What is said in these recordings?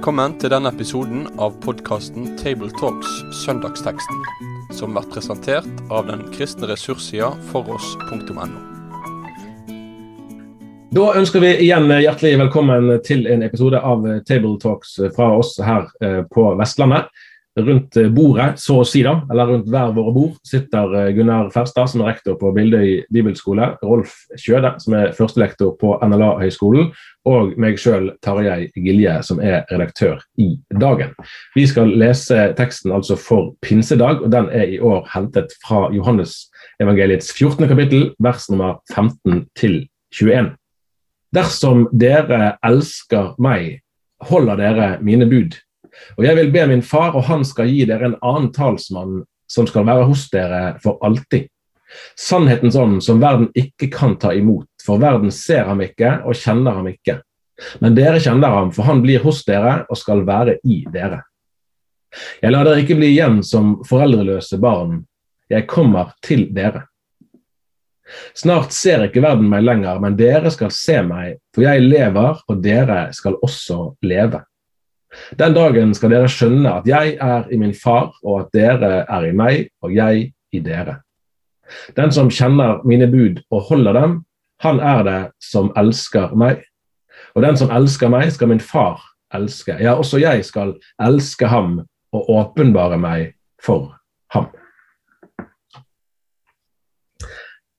Velkommen til denne episoden av podkasten Tabletalks Søndagsteksten, som blir presentert av den kristne ressurssida foross.no. Da ønsker vi igjen hjertelig velkommen til en episode av Tabletalks fra oss her eh, på Vestlandet. Rundt bordet, så å si, da, eller rundt hver våre bord, sitter eh, Gunnar Ferstad, som er rektor på Bildøy bibelskole, Rolf Kjøde, som er førstelektor på NLA-høgskolen, og meg sjøl, Tarjei Gilje, som er redaktør i Dagen. Vi skal lese teksten altså for pinsedag, og den er i år hentet fra Johannes evangeliets 14. kapittel, vers nummer 15 til 21. Dersom dere elsker meg, holder dere mine bud. Og jeg vil be min far, og han skal gi dere en annen talsmann som skal være hos dere for alltid. Sannhetens ånd som verden ikke kan ta imot, for verden ser ham ikke og kjenner ham ikke. Men dere kjenner ham, for han blir hos dere og skal være i dere. Jeg lar dere ikke bli igjen som foreldreløse barn, jeg kommer til dere. Snart ser ikke verden meg lenger, men dere skal se meg, for jeg lever, og dere skal også leve. Den dagen skal dere skjønne at jeg er i min far, og at dere er i meg, og jeg i dere. Den som kjenner mine bud og holder dem, han er det som elsker meg. Og den som elsker meg, skal min far elske. Ja, også jeg skal elske ham og åpenbare meg for ham.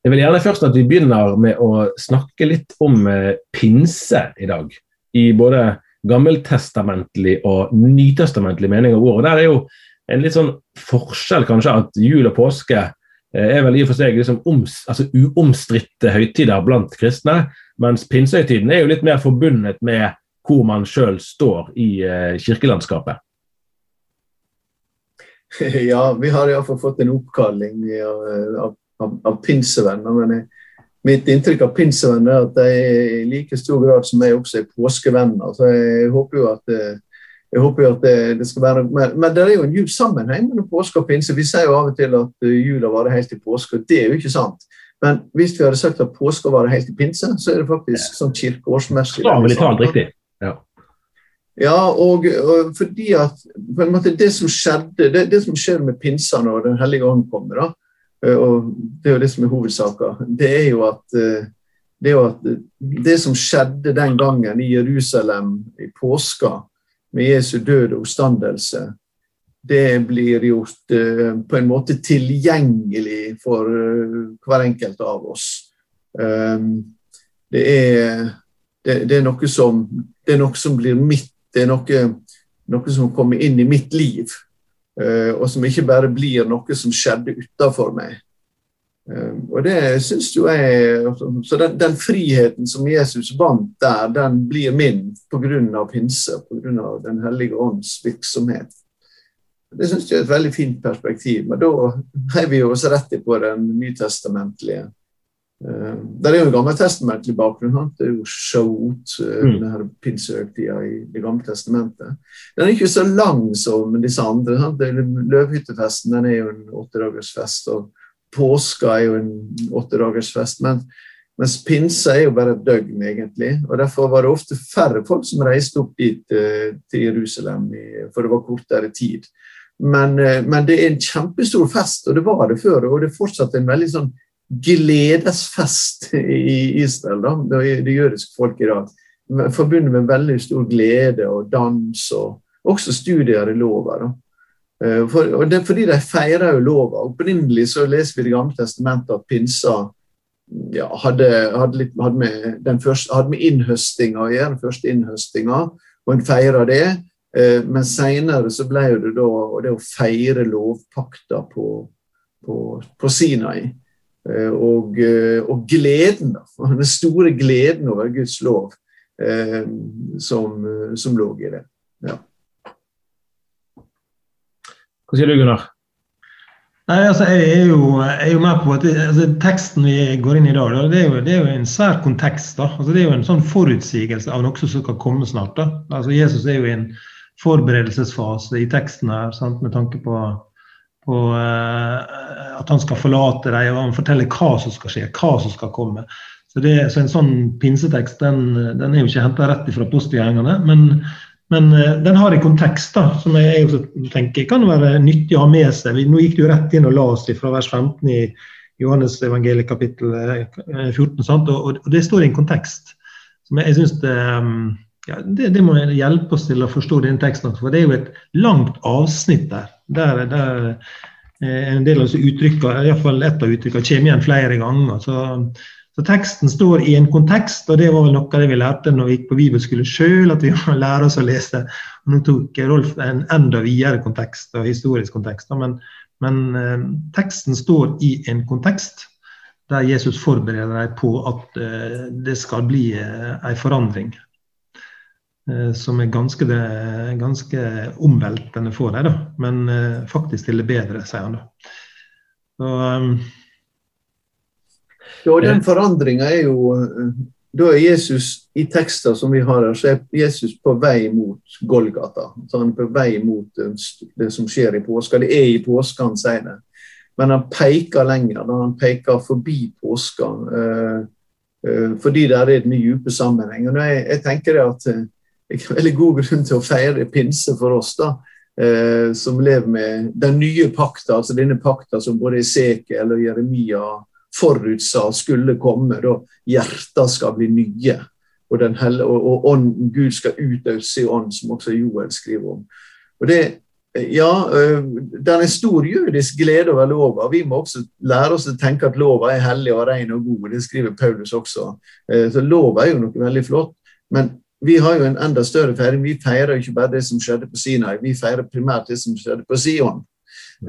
Jeg vil gjerne først at vi begynner med å snakke litt om eh, pinse i dag. I både gammeltestamentlig og nytestamentlig mening av ordet. Der er jo en litt sånn forskjell kanskje at jul og påske eh, er vel i og for seg liksom altså uomstridte høytider blant kristne, mens pinsehøytiden er jo litt mer forbundet med hvor man sjøl står i uh, kirkelandskapet. Ja, vi har iallfall fått en oppkalling av, av, av, av pinsevenner. men jeg Mitt inntrykk av pinsevenner er at de i like stor grad som meg også er påskevenner. Så jeg håper jo at, jeg håper jo at det, det, skal være mer. men det er jo en djup sammenheng mellom påske og pinse. Vi sier jo av og til at jula varer helt til påske, og det er jo ikke sant. Men hvis vi hadde sagt at påska varer helt til pinse, så er det faktisk sånn kirkeårsmessig. riktig. Ja. Ja, og, og, fordi at på en måte det som skjedde, det, det som skjer med pinsa når Den hellige ånd kommer, da, Eh, og det er jo det som er hovedsaka. Det er jo at eh, det, at det som skjedde den gangen i Jerusalem i påska, med Jesu død og oppstandelse, det blir gjort uh, på en måte tilgjengelig for hver enkelt av oss. Det, er, det, det, er som, det er noe som blir mitt, det er noe, noe som kommer inn i mitt liv. Eh, og som ikke bare blir noe som skjedde utafor meg. Eh, og det syns jo jeg Så den, den, friheten som Jesus vant der, den blir min pga. pinse, pga. Den hellige ånds virksomhet. Det syns jeg er et veldig fint perspektiv. Men da er vi jo oss rett på den nytestamentlige det er jo en gammeltestamentlig bakgrunn. Det er jo Shaut, uh, mm. denne pinsehøgtida i Det gamle testamentet. Den er ikke så lang som disse andre. Sant? Løvhyttefesten den er jo en åttedagersfest, og påska er jo en åttedagersfest. Men, mens pinse er jo bare et døgn, egentlig. og Derfor var det ofte færre folk som reiste opp dit uh, til Jerusalem, for det var kortere tid. Men, men, det er en kjempestor fest, og det var det før. Og det er fortsatt en veldig sånn gledesfest i Israel, da, det, det jødiske folk i dag. Forbundet med veldig stor glede og dans, og også studier i lova. Da. Eh, for, og det er fordi de feirer jo lova. Opprinnelig så leser vi Det gamle testamentet at pinsa ja, hadde, hadde, litt, hadde, med første, hadde, med innhøstinga å gjøre, den første innhøstinga, og en feirer det. Eh, men seinere så ble det da det å feire lovpakta på, på, på Sinai. Eh, og, eh, og, gleden, den store gleden over Guds lov eh, som, som, lå i det. Ja. Hva sier du, Gunnar? Nei, altså, jeg, er jo, jeg er jo med på at det, altså, Teksten vi går inn i i dag, det er, jo, det er jo en svær kontekst. da. Altså, det er jo en sånn forutsigelse av noe som skal komme snart. da. Altså, Jesus er jo i en forberedelsesfase i teksten her, sant? med tanke på på uh, at han skal forlate dem, og han forteller hva som skal skje, hva som skal komme. Så, det, så En sånn pinsetekst den, den er jo ikke henta rett fra postgjengene, men, men den har en kontekst da, som jeg også tenker kan være nyttig å ha med seg. Nå gikk du rett inn og la oss fra vers 15 i Johannes evangeliet kapittel 14. Sant? Og, og, det står i en kontekst som jeg, jeg synes det, ja, det, det, må hjelpe oss til å forstå den teksten. For det er jo et langt avsnitt der. Der, der en del av disse uttrykkene, iallfall ett av uttrykkene, kommer igjen flere ganger. Så, så, teksten står i en kontekst, og det var vel noe av det vi lærte når vi gikk på bibelskole sjøl, at vi må lære oss å lese. Nå tok Rolf en enda videre kontekst, og historisk kontekst. Men, men eh, teksten står i en kontekst der Jesus forbereder deg på at eh, det skal bli eh, en forandring. Eh, som er ganske, ganske omveltende for da. men eh, faktisk til det bedre, sier han da. Så, um, ja, den forandringa er jo Da er Jesus i tekster som vi har her, så er Jesus på vei mot Golgata. Så han er på vei mot det som skjer i påska. Det er i påska han sier det. Men han peker lenger. Da han peker forbi påska. fordi det er den dype sammenhengen. Jeg, jeg tenker at veldig god grunn til å feire pinse for oss, da, eh, som lever med den nye pakta, altså denne pakta som både Esekiel og Jeremia forutsa skulle komme. da Hjerter skal bli nye. Og, den helle, og, og ånden, Gud skal utøse i ånd, som også Joel skriver om. Og det, ja, eh, Det er en stor jødisk glede over lova. Vi må også lære oss å tenke at lova er hellig og ren og god. Det skriver Paulus også. Eh, så Lova er jo noe veldig flott. Men vi har jo en enda større feiring. Vi feirer ikke bare det som skjedde på Sinai, vi feirer primært det som skjedde på Sion.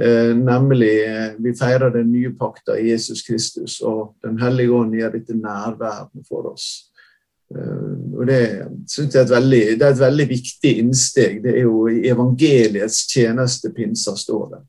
Eh, nemlig eh, vi feirer den nye pakta i Jesus Kristus, og Den hellige ånd gjør dette nærværende for oss. Eh, og Det synes jeg er et veldig, det er et veldig viktig innsteg. Det er jo i evangeliets tjeneste pinsa står det.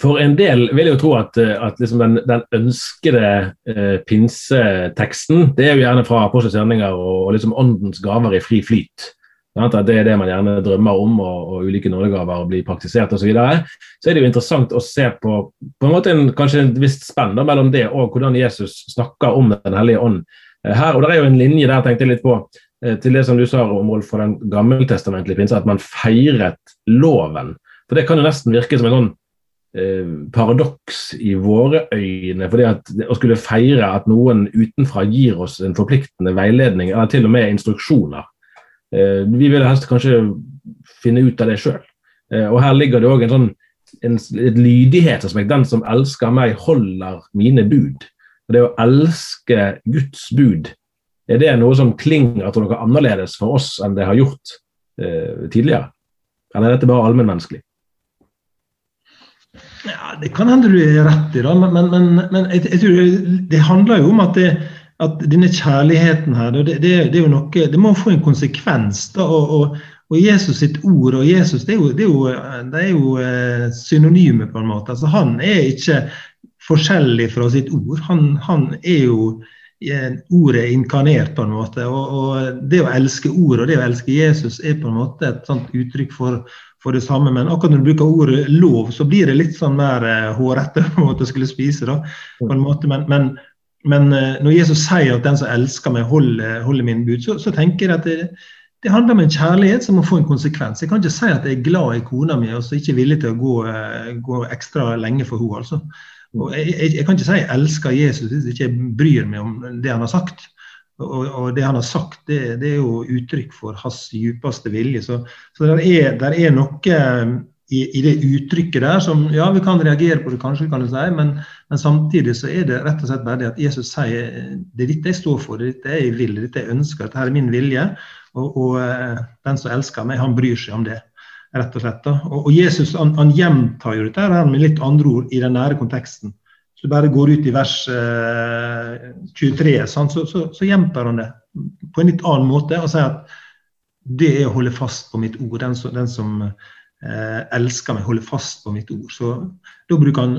For en del vil jeg jo tro at, eh, at liksom den, den, ønskede eh, pinseteksten det er jo gjerne fra Apostelens gjerninger og, og liksom åndens gaver i fri flyt. At det er det man gjerne drømmer om, og, og ulike nådegaver blir praktisert osv. Så, videre. så er det jo interessant å se på på en måte en, kanskje en visst spenn mellom det og hvordan Jesus snakker om Den hellige ånd eh, her. Og Det er jo en linje der tenkte jeg litt på eh, til det som du sa om Rolf, for den gammeltestamentlige pinse, at man feiret loven. For Det kan jo nesten virke som en sånn paradoks i våre øyne. fordi at Å skulle feire at noen utenfra gir oss en forpliktende veiledning, eller til og med instruksjoner. Eh, vi vil helst kanskje finne ut av det sjøl. Eh, og her ligger det òg en sånn en, et lydighetsaspekt. Den som elsker meg, holder mine bud. Og Det å elske Guds bud, er det noe som klinger til noe annerledes for oss enn det har gjort eh, tidligere? Eller er dette bare allmennmenneskelig? Ja, Det kan hende du er rett i, da, men, men, men jeg, jeg, tror det handler jo om at, det, at denne kjærligheten her, det, det, det, er jo noe, det må få en konsekvens. da, og, og, og Jesus sitt ord og Jesus det er jo, det er jo, det er jo eh, synonyme, på en måte. altså Han er ikke forskjellig fra sitt ord. Han, han er jo eh, ordet inkarnert, på en måte. Og, og, det å elske ordet og det å elske Jesus er på en måte et sånt uttrykk for, for det samme. Men akkurat når du bruker ordet lov, så blir det litt sånn mer uh, hårete på måte å skulle spise. da, på en måte, Men, men, men uh, når Jesus sier at den som elsker meg, holder, holder min bud, så, så, tenker jeg at det, det, handler om en kjærlighet som må få en konsekvens. Jeg kan ikke si at jeg er glad i kona mi og så ikke villig til å gå, uh, gå ekstra lenge for henne. altså. Jeg, jeg, jeg, kan ikke si jeg elsker Jesus hvis jeg ikke bryr meg om det han har sagt. Og, og, det han har sagt, det, det, er jo uttrykk for hans djupeste vilje. Så, så det er, er, noe um, i, i, det uttrykket der som ja, vi kan reagere på det, kanskje, kan du si, men, men, samtidig så er det rett og slett bare det at Jesus sier det er dette jeg står for, det er dette jeg vil, det er dette jeg ønsker, dette er min vilje. Og, og uh, den som elsker meg, han bryr seg om det. rett Og slett. Og, og Jesus han, han gjentar jo dette her med litt andre ord i den nære konteksten. Du bare går ut i vers eh, 23, sånn, så, så, så gjentar han det på en litt annen måte og sier at det er å holde fast på mitt ord. Den som, den som eh, elsker meg, holder fast på mitt ord. Så Da bruker han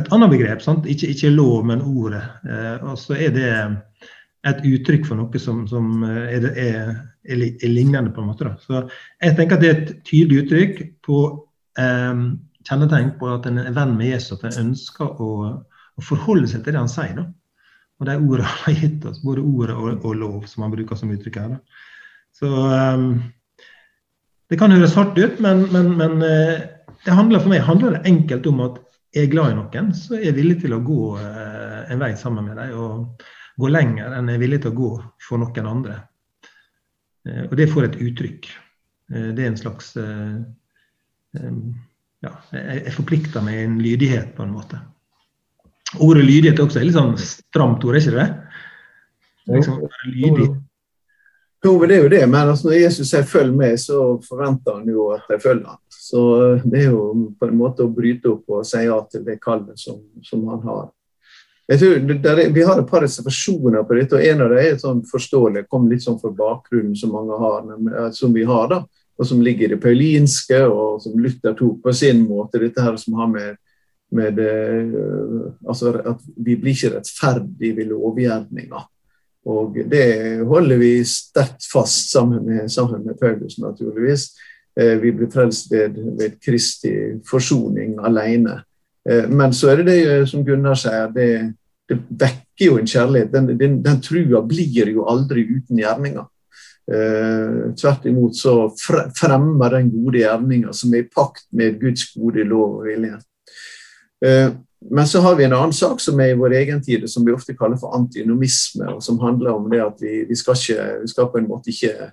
et annet begrep, ikke, ikke, lov, men ordet. Eh, og så er det et uttrykk for noe som, som er, er, er, lignende, på en måte. Da. Så jeg tenker at det er et tydelig uttrykk på eh, kjennetegn på at en er venn med Jesus, at en ønsker å, å, forholde seg til det han sier. Da. Og de ordene han har gitt oss, både ordet og, og, lov, som han bruker som uttrykk her. Da. Så um, det kan høres hardt ut, men, men, men det handler for meg handler det enkelt om at jeg er glad i noen, så er jeg villig til å gå en vei sammen med dem. Og gå lenger enn jeg er villig til å gå for noen andre. Og det får et uttrykk. Det er en slags ja, Jeg forplikter meg i en lydighet, på en måte. Ordet lydighet også er litt sånn stramt ord, er ikke det? Liksom, lydig. Jo, det er jo det, men altså, når Jesus sier 'følg med', så forventer han jo at jeg følger han. Så eh, det er jo på en måte å bryte opp og si ja til det kallet som, som han har. Jeg tror der, Vi har et par reservasjoner på dette, og en av dem er sånn forståelig, kom litt sånn for bakgrunnen som mange har, eh, som vi har, da, og som ligger i det paulinske, og som Luther tok på sin måte. Dette her som har med med uh, altså at vi blir ikke rettferdige ved lovgjerninger. Og det holder vi sterkt fast sammen med, sammen med Paulus, naturligvis. Uh, vi blir frelst ved, ved Kristi forsoning alene. Uh, men så er det det som Gunnar sier, det, det vekker jo en kjærlighet. Den, den, den trua blir jo aldri uten gjerninger. Eh, tvert imot så fremmer den gode gjerninga som er i pakt med Guds gode lov og vilje. Eh, men så har vi en annen sak som er i vår egen tid, som vi ofte kaller for antinomisme. og Som handler om det at vi, vi, skal, ikke, vi skal på en måte ikke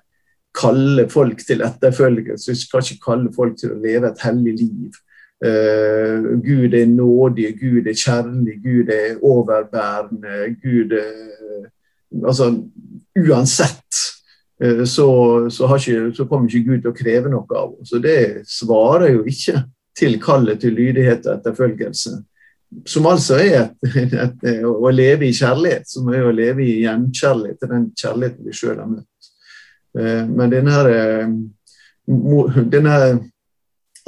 kalle folk til etterfølgelse. Vi skal ikke kalle folk til å leve et hellig liv. Uh, Gud er nådig, Gud er kjærlig, Gud er overbærende. Gud er, Altså, uansett uh, så, så, ikke, så, kommer ikke Gud til å kreve noe av oss. Og det svarer jo ikke til kallet til lydighet og etterfølgelse. Som altså er et, et, å leve i kjærlighet, som er å leve i gjenkjærlighet til den kjærligheten vi sjøl har møtt. Eh, men denne, eh, denne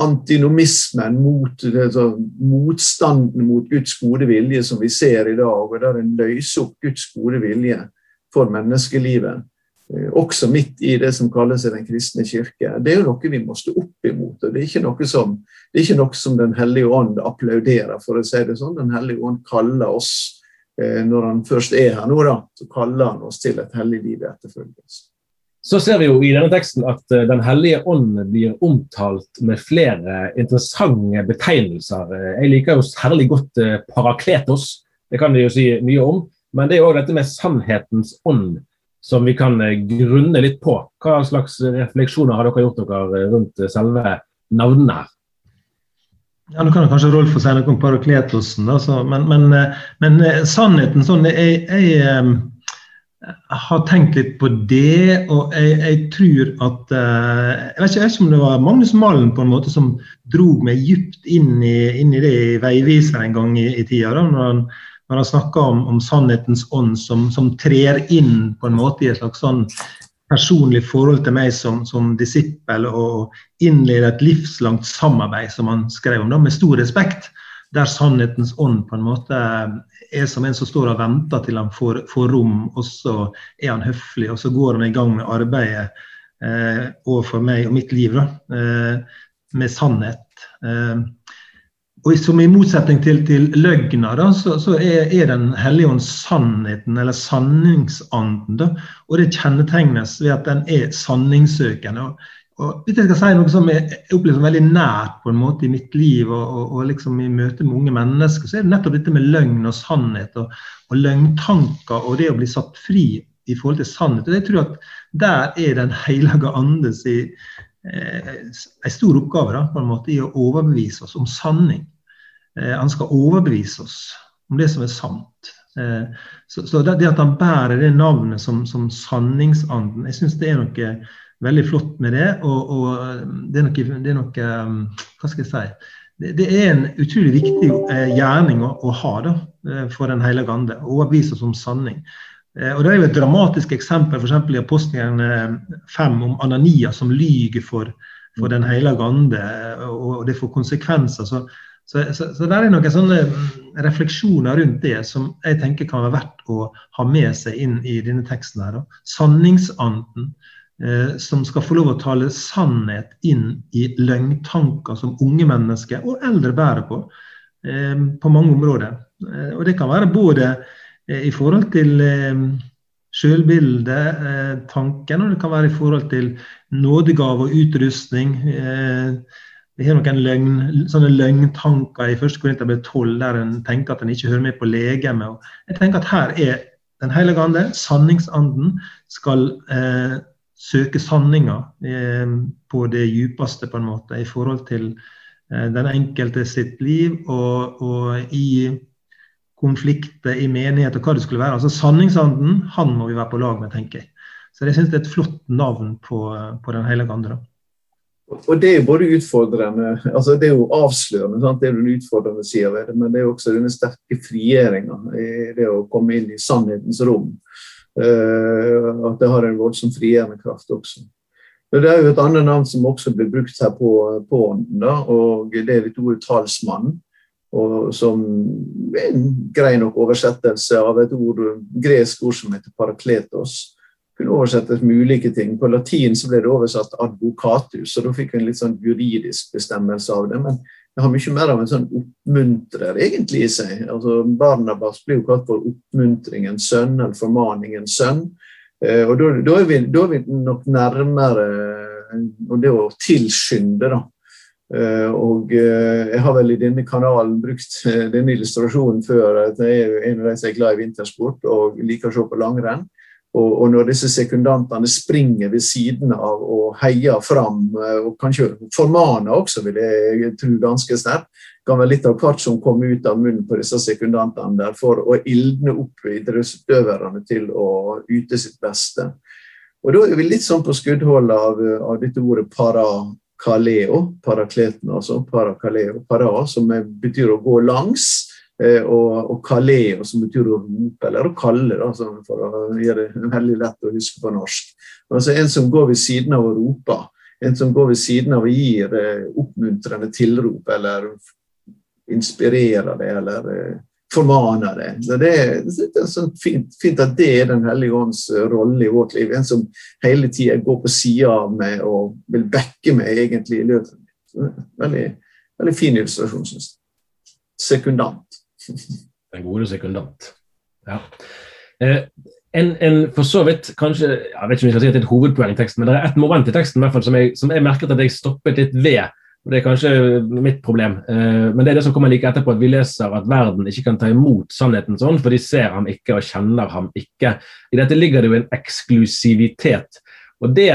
antinomismen mot motstanden mot Guds gode vilje som vi ser i dag, og der en løser opp Guds gode vilje for menneskelivet, også midt i det som kalles Den kristne kirke. Det er jo noe vi må stå opp imot. og Det er ikke noe som, ikke noe som Den hellige ånd applauderer, for å si det sånn. Den hellige ånd kaller oss, eh, når han først er her nå, da, så kaller han oss til et hellig liv i etterfølgelse. Så ser vi jo i denne teksten at eh, Den hellige ånd blir omtalt med flere interessante betegnelser. Jeg liker jo særlig godt parakletos, det kan vi jo si mye om. Men det er òg dette med sannhetens ånd som vi kan eh, grunne litt på. Hva slags refleksjoner har dere gjort dere eh, rundt eh, selve navnene her? Ja, Nå kan kanskje Rolf få si noe om parakletosen, altså, men, men, men, sannheten sånn jeg, jeg, jeg, har tenkt litt på det, og jeg, jeg tror at jeg vet, ikke, ikke, om det var Magnus Malm på en måte som drog meg dypt inn i, inn i det i Veiviser en gang i, i tida. da, når han når han snakker om, om sannhetens ånd som, som, trer inn på en måte i et slags sånn personlig forhold til meg som, som disippel, og innleder et livslangt samarbeid, som han skrev om, da, med stor respekt. Der sannhetens ånd på en måte er som en som står og venter til han får, får rom, og så er han høflig, og så går han i gang med arbeidet eh, overfor meg og mitt liv da, eh, med sannhet. Eh, og som I motsetning til, til løgna da, så, så er, er, Den hellige ånd sannheten, eller sanningsanden. Da, og det kjennetegnes ved at den er sanningssøkende. Og, og hvis jeg skal si noe som jeg opplever som veldig nært på en måte i mitt liv, og, og, og liksom i møte med unge mennesker, så er det nettopp dette med løgn og sannhet. Og, og løgntanker og det å bli satt fri i forhold til sannhet. Og jeg tror at Der er Den hellige andes i, eh, en stor oppgave da, på en måte, i å overbevise oss om sanning. Eh, han skal overbevise oss om det som er sant. Eh, så, det, at han bærer det navnet som, som sanningsanden, jeg syns det er noe veldig flott med det. Og, og det, er noe, det, er noe, Hva skal jeg si? Det, det er en utrolig viktig eh, gjerning å, å ha da, for Den hellige ande. Å overbevise oss om sanning. Og Det er jo et dramatisk eksempel f.eks. i Apostelen 5 om Anania som lyger for, for Den hellige ande, og det får konsekvenser. Så, så, så, så det er noen sånne mm, refleksjoner rundt det som jeg tenker kan være verdt å ha med seg inn i denne teksten. her. Sanningsanden eh, som skal få lov å tale sannhet inn i løgntanker som unge mennesker og eldre bærer på, eh, på mange områder. Eh, og det kan være både eh, i forhold til eh, sjølbilde, eh, tanken, og det kan være i forhold til nådegave og utrustning. Eh, vi har noen løgn, sånne løgntanker i 1. Korinterbrev 12 der en tenker at en ikke hører med på legemet. Jeg tenker at her er Den hellige ande, sanningsanden, skal eh, søke sanninga eh, på det djupeste, på en måte, i forhold til eh, den enkelte sitt liv og, og i konflikter i menighet og hva det skulle være. Altså Sanningsanden, han må vi være på lag med, tenker jeg. Så jeg syns det er et flott navn på, på Den hellige ande. Og det er jo både utfordrende altså Det er jo avslørende, sant? det er den utfordrende sida ved det, men det er også denne sterke frigjøringa i det å komme inn i sannhetens rom. Uh, at det har en voldsom frigjørende kraft også. Men det er jo et annet navn som også blir brukt her på, på ånden, og det er litt ordet talsmann. Og som er en grei nok oversettelse av et ord, gresk ord som heter parakletos kunne oversettes med ulike ting. På latin så ble det oversatt 'advocatus', og da fikk vi en litt sånn juridisk bestemmelse av det. Men det har mye mer av en sånn oppmuntrer egentlig i seg. Altså Barnabas blir jo kalt for oppmuntringens sønn, eller formaningens sønn. Eh, og da, da, er vi, da, er vi, nok nærmere det å tilskynde, da. Uh, og uh, jeg har vel i denne kanalen brukt denne illustrasjonen før. at Jeg er en av de som er glad i vintersport og liker å se på langrenn. Og, og, når disse sekundantene springer ved siden av og heier fram, eh, og kanskje formaner også, vil jeg tro ganske sterkt, kan være litt av hvert som kommer ut av munnen på disse sekundantene der for å ildne opp idrettsutøverne til å yte sitt beste. Og Da er vi litt sånn på skuddholdet av, av dette ordet parakaleo, parakleten altså, parakaleo, para, som betyr å gå langs. Eh, og, og som betyr å rope, eller å kalle, da, for å gjøre det veldig lett å huske på norsk. Altså En som går ved siden av å rope, en som går ved siden av og gir eh, oppmuntrende tilrop, eller inspirerer det, eller eh, formaner det. Så det, er sånn fint, fint, at det er Den hellige ånds rolle i vårt liv. En som hele tida går på sida av meg og vil backe meg egentlig i løpet. Veldig, veldig fin illustrasjon, syns jeg. Sekundant. Den gode sekundant. Ja. Eh, en, en, for så vidt kanskje, jeg vet ikke om jeg skal si at det er et hovedpoeng i teksten, men det er et moment i teksten i hvert fall, som, jeg, som jeg merket at jeg stoppet litt ved. og Det er kanskje mitt problem, eh, men det er det som kommer like etterpå, at vi leser at verden ikke kan ta imot sannheten sånn, for de ser ham ikke og kjenner ham ikke. I dette ligger det jo en eksklusivitet. og det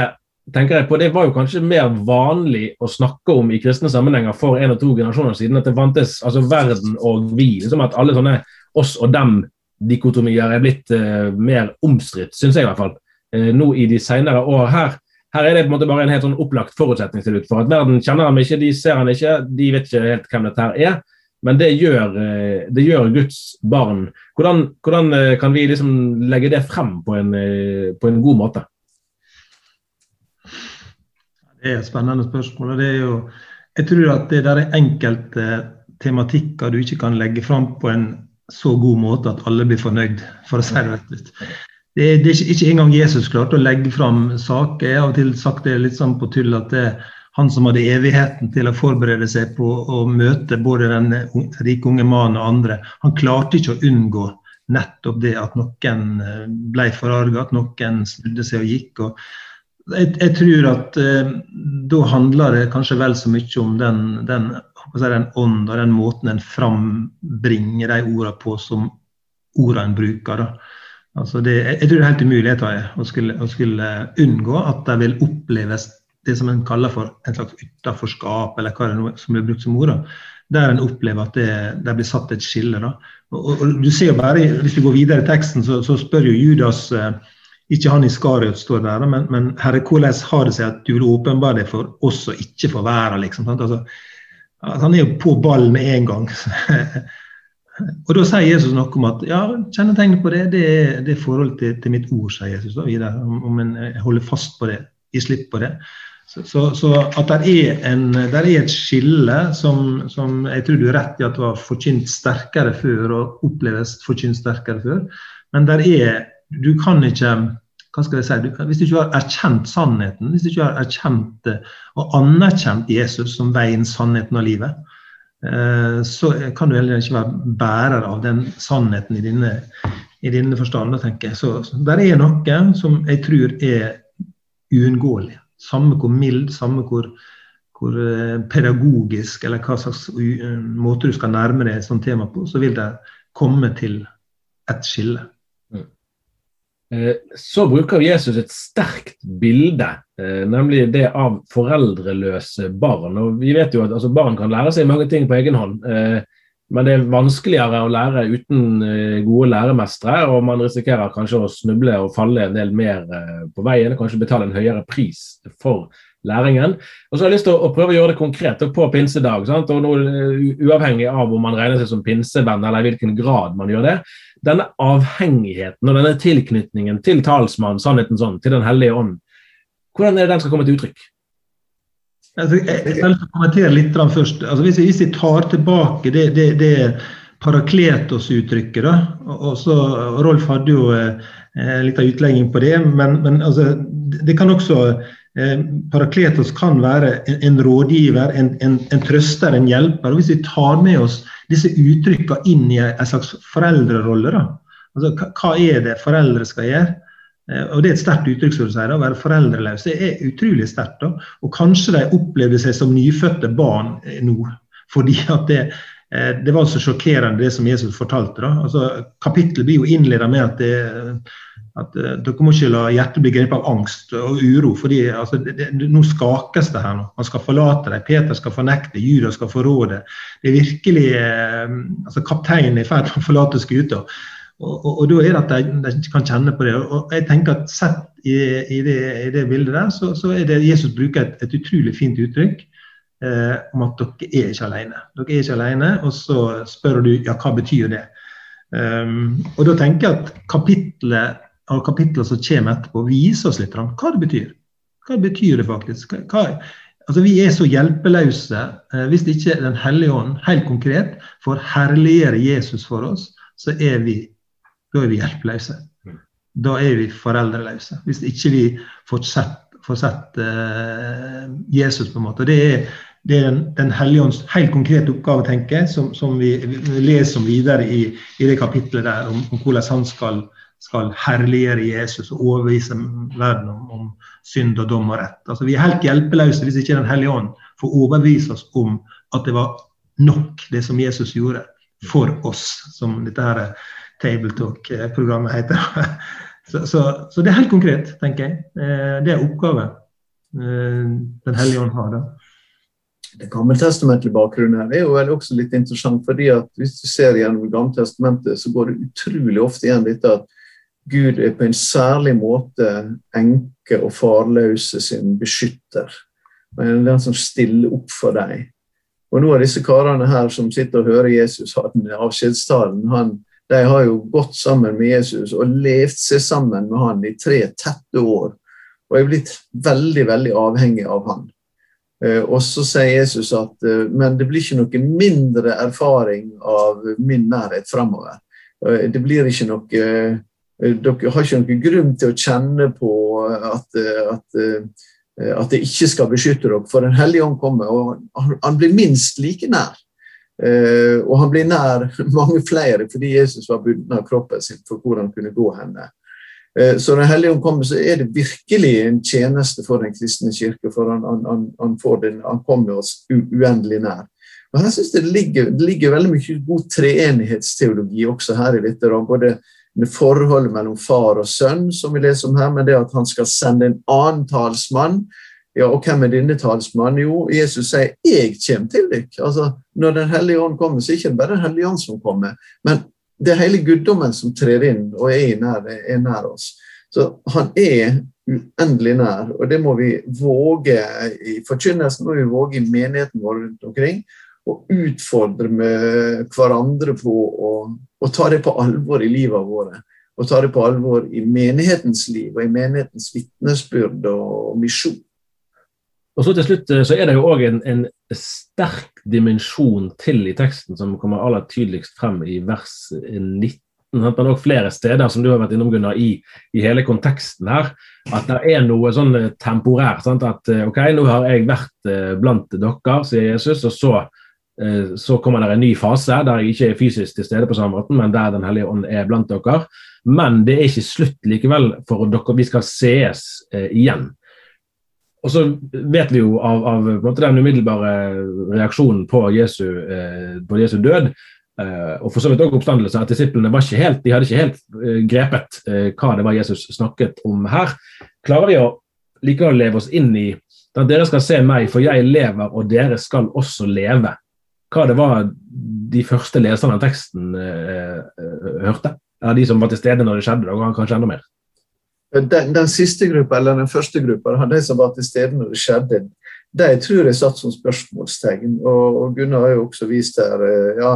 tenker jeg på, Det var jo kanskje mer vanlig å snakke om i kristne sammenhenger for en og to generasjoner siden. At det fantes altså verden og vi. liksom At alle sånne oss og dem-dikotomier er blitt uh, mer omstridt, syns jeg i hvert fall. Uh, nå i de senere år. Her, her er det på en måte bare en helt sånn opplagt forutsetning til ut for at verden kjenner ham ikke, de ser ham ikke, de vet ikke helt hvem dette her er. Men det gjør, uh, det gjør Guds barn. Hvordan, hvordan kan vi liksom legge det frem på en, på en god måte? Det er et spennende spørsmål. og det er jo, Jeg tror at det der er enkelte tematikker du ikke kan legge fram på en så god måte at alle blir fornøyd, for å si det rett ut. Det er, ikke, engang Jesus klarte å legge fram saker. Jeg har av og til sagt det litt sånn på tull at det er han som hadde evigheten til å forberede seg på å møte både den rike unge mannen og andre, han klarte ikke å unngå nettopp det at noen eh, ble forarga, at noen snudde seg og gikk. og jeg, jeg, tror at eh, da handler det kanskje vel så mye om den, den, den ånd og den måten en frambringer de ordene på som ordene en bruker. Altså det, jeg, tror det er helt umulig jeg, å, skulle, å skulle unngå at de vil oppleves det som en kaller for en slags utenforskap, eller hva det som blir brukt som ord. Der en opplever at det, det blir satt et skille. Og, og, og, du ser jo bare, Hvis du går videre i teksten, så, så spør jo Judas eh, ikke han i Skariot står der, men, men, Herre, hvordan har det seg at du vil åpenbare deg for oss og ikke for verden? Liksom, altså, han er jo på ballen med en gang. og Da sier Jesus noe om at ja, kjennetegnet på det det er, det er forhold til, til, mitt ord, sier Jesus. Da, videre, om, en holder fast på det, gir slipp på det. Så, så, så at det er, en, der er et skille som, som, jeg tror du er rett i at var forkynt sterkere før og oppleves forkynt sterkere før. Men der er du kan ikke hva skal jeg si, du, Hvis du ikke har erkjent sannheten, hvis du ikke har erkjent og anerkjent Jesus som veien, sannheten og livet, eh, så kan du heller ikke være bærer av den sannheten i dine i dine forstander, tenker jeg. Så, så der er noe som jeg tror er uunngåelig. Samme hvor mild, samme hvor, hvor eh, pedagogisk eller hva slags måte du skal nærme deg et sånt tema på, så vil det komme til et skille. Eh, så bruker Jesus et sterkt bilde, eh, nemlig det av foreldreløse barn. Og vi vet jo at altså, Barn kan lære seg mange ting på egen hånd. Men det er vanskeligere å lære uten eh, gode læremestere, og man risikerer kanskje å snuble og falle en del mer eh, på veien, kanskje betale en høyere pris for læringen. Og så har jeg lyst til å, prøve å gjøre det konkret på pinsedag. Sant? og noe, eh, Uavhengig av om man regner seg som pinsevenn eller i hvilken grad man gjør det. Denne avhengigheten og denne tilknytningen til talsmannen, sannheten sånn, til Den hellige ånd, hvordan er det den skal komme til uttrykk? Altså, jeg, skal kommentere litt først. Altså, hvis, jeg, hvis, jeg, tar tilbake det, det, det Parakletos-uttrykket, og Rolf hadde jo eh, litt av utlegging på det, men, men altså, det kan også eh, Parakletos kan være en, en rådgiver, en, en, en, trøster, en hjelper. og Hvis vi tar med oss disse uttrykkene inn i en slags foreldrerolle, da, altså, hva, er det foreldre skal gjøre? Eh, og Det er et sterkt uttrykk, som du sier, å være foreldreløse er utrolig sterkt. Og kanskje de opplevde seg som nyfødte barn eh, nå. Fordi at det, eh, det var så sjokkerende det som Jesus fortalte. da. Altså, Kapittelet blir jo innledet med at, det, at dere må ikke la hjertet bli grepet av angst og uro. fordi altså, det, det, Nå skakes det her. nå. Man skal forlate dem. Peter skal fornekte, Judas skal forråde. Det er virkelig altså Kapteinen er i ferd med å forlate skuta. Og, og, og, da er det at de, de, kan kjenne på det. Og jeg tenker at Sett i, i, det, i det, bildet der, så, så, er det Jesus bruker et, et utrolig fint uttrykk eh, om at dere er ikke alene. Dere er ikke alene, og så spør du ja, hva betyr det. Um, og da tenker jeg at kapitlet og kapitlet som kommer etterpå, viser oss litt hva det betyr. Hva betyr det faktisk? Hva, altså Vi er så hjelpeløse eh, hvis ikke Den hellige ånd helt konkret får herliggjøre Jesus for oss, så er vi da er vi hjelpeløse. Da er vi foreldreløse. Hvis ikke vi får sett, får sett uh, Jesus, på en måte. Og Det er, det er Den, den hellige ånds helt konkrete oppgave, tenker jeg, som, som vi, leser om videre i, i det kapitlet der, om, om hvordan han skal, skal herliggjøre Jesus og overbevise verden om, om, synd og dom og rett. Altså, vi er helt hjelpeløse hvis ikke Den hellige ånd får overbevise oss om at det var nok, det som Jesus gjorde for oss, som dette her Tabletalk-programmet heter. Så, så, så, det er helt konkret, tenker jeg. Eh, det er oppgave eh, Den hellige ånd har. da. Den gammeltestamentlige bakgrunnen her er jo vel også litt interessant. fordi at Hvis du ser gjennom Gammeltestamentet, så går det utrolig ofte igjen dette at Gud er på en særlig måte enke og farløse sin beskytter. Men den som stiller opp for deg. Og nå av disse karene her som sitter og hører Jesus ha den avskjedstalen, de har jo gått sammen med Jesus og levd seg sammen med han i tre tette år. Og er blitt veldig, veldig avhengig av han. Eh, og så sier Jesus at eh, men det blir ikke noe mindre erfaring av min nærhet framover. Eh, det blir ikke noe Dere har ikke noen grunn til å kjenne på at, at, at det ikke skal beskytte dere, for Den hellige ånd kommer, og han blir minst like nær. Og han blir nær mange flere fordi Jesus var bundet av kroppen sin for hvor han kunne gå henne. Uh, så når Hellige kommer, så er det virkelig en tjeneste for den kristne kirke. For han, han, han, den, han kommer oss uendelig nær. Og her synes det ligger, det ligger veldig mye god treenighetsteologi også her i dette. Både med forholdet mellom far og sønn, som vi leser om her, men det at han skal sende en annen talsmann ja, og hvem er denne talsmannen? Jo, Jesus sier 'jeg kommer til dere'. Altså, når Den hellige ånd kommer, så er det ikke bare Den hellige ånd som kommer, men det er hele guddommen som trer inn og er nær, er nær oss. Så han er uendelig nær, og det må vi våge i forkynnelsen må vi våge i menigheten vår rundt omkring. Og utfordre med hverandre på å, å ta det på alvor i livet våre. Og ta det på alvor i menighetens liv og i menighetens vitnesbyrd og misjon. Og så til slutt eh, så er det jo òg en, en, sterk dimensjon til i teksten som kommer aller tydeligst frem i vers 19. Men òg flere steder, som du har vært innom, Gunnar, i, i hele konteksten her. At det er noe sånn eh, temporært. Sant? At eh, OK, nå har jeg vært blant dere, sier Jesus, og så Eh, så kommer det en ny fase der jeg ikke er fysisk til stede på samme måten, men der Den hellige ånd er blant dere. Men det er ikke slutt likevel for dere. Vi skal sees eh, igjen. Og så vet vi jo av, av den umiddelbare reaksjonen på Jesu, eh, på Jesu død, eh, og for så vidt også oppstandelse, at disiplene var ikke helt, de hadde ikke helt eh, grepet eh, hva det var Jesus snakket om her. Klarer vi å likevel leve oss inn i at dere skal se meg, for jeg lever, og dere skal også leve? Hva det var de første leserne av teksten eh, eh, hørte? av de som var til stede når det skjedde, og kanskje enda mer? Den, den, siste gruppa, eller den første gruppa, de som var til stede når det skjedde, de tror jeg satt som spørsmålstegn. Og, og Gunnar har jo også vist her eh, ja,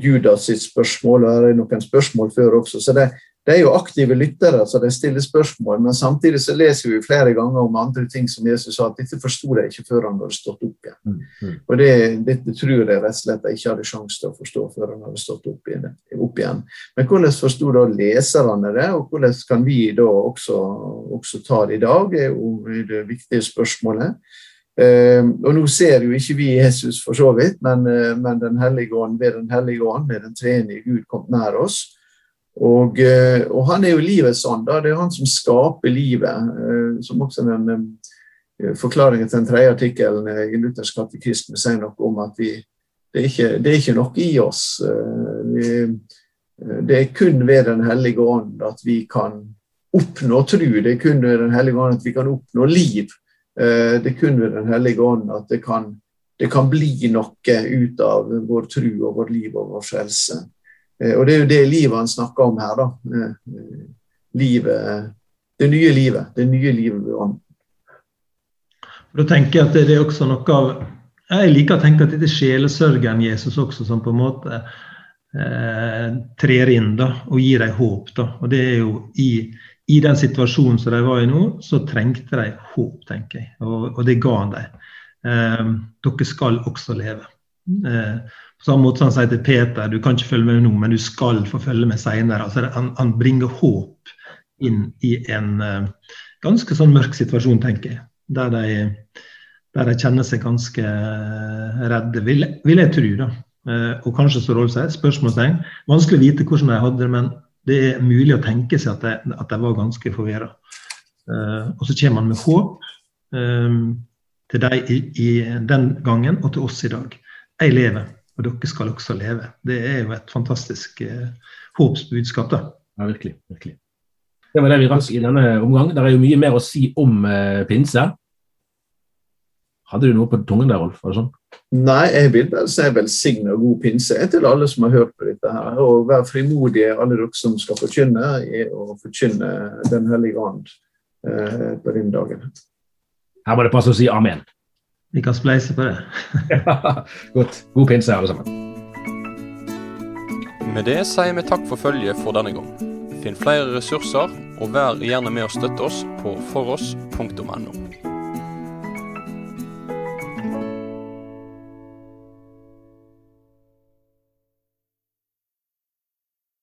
Judas sitt spørsmål, og det er noen spørsmål før også. Så det, det er jo aktive lyttere, så de stiller spørsmål. Men samtidig så leser vi flere ganger om andre ting som Jesus sa at dette forsto de ikke før han hadde stått opp igjen. Mm, mm. Og det, Dette tror jeg rett og slett de ikke hadde sjanse til å forstå før han hadde stått opp igjen. Opp igjen. Men hvordan forsto da leserne det, og hvordan kan vi da også, også ta det i dag, er jo det viktige spørsmålet. Uh, og Nå ser jo ikke vi Jesus for så vidt, men, uh, men den hellige ånd, ved Den hellige ånd, med den treenige Gud, kom nær oss. Og, eh, og, han er jo livets ånd. Da. Det er han som skaper livet. Eh, som også den eh, forklaringen til den tredje artikkelen i Luthers katekisme sier noe om at vi, det, er ikke, det er ikke noe i oss. Vi, det er kun ved Den hellige ånd at vi kan oppnå tru. Det er kun ved Den hellige ånd at vi kan oppnå liv. Det er kun ved Den hellige ånd at det kan, det kan bli noe ut av vår tru og vårt liv og vår frelse. Eh, og det er jo det livet han snakker om her, da. Eh, livet, det nye livet. Det nye livet ved ånden. Da tenker jeg at det er også noe av Jeg liker å tenke at dette er sjelesørgen Jesus også, som på en måte eh, trer inn da, og gir dem håp. Da. Og det er jo i, i, den situasjonen som de var i nå, så trengte de håp, tenker jeg. Og, og det ga han dem. Eh, dere skal også leve. Eh, på samme måte som han sier til Peter du kan ikke følge med nå, men du skal få følge med seinere. Altså, han, han, bringer håp inn i en uh, ganske sånn mørk situasjon, tenker jeg. Der de, der de kjenner seg ganske uh, redde, vil, vil, jeg tro. da. Uh, og kanskje så Rolf sier, spørsmålstegn. Vanskelig å vite hvordan de hadde det, men det er mulig å tenke seg at de, at de var ganske forvirra. og så kommer han med håp til dem i, i den gangen og til oss i dag. Jeg lever og dere skal også leve. Det er jo et fantastisk eh, håpsbudskap. da. Ja, virkelig. virkelig. Det var det vi rakk i denne omgang. Det er jo mye mer å si om eh, pinse. Hadde du noe på tungen der, Rolf? Var det sånn? Nei, jeg vil vel si velsigne god pinse til alle som har hørt på dette. her, Og vær frimodige, alle dere som skal forkynne, i å forkynne Den hellige ånd eh, på den dagen. Her må det passe å si amen. Vi kan spleise på det. Godt. God pinse, alle sammen. Med det sier vi takk for følget for denne gang. Finn flere ressurser, og vær gjerne med å støtte oss på foross.no.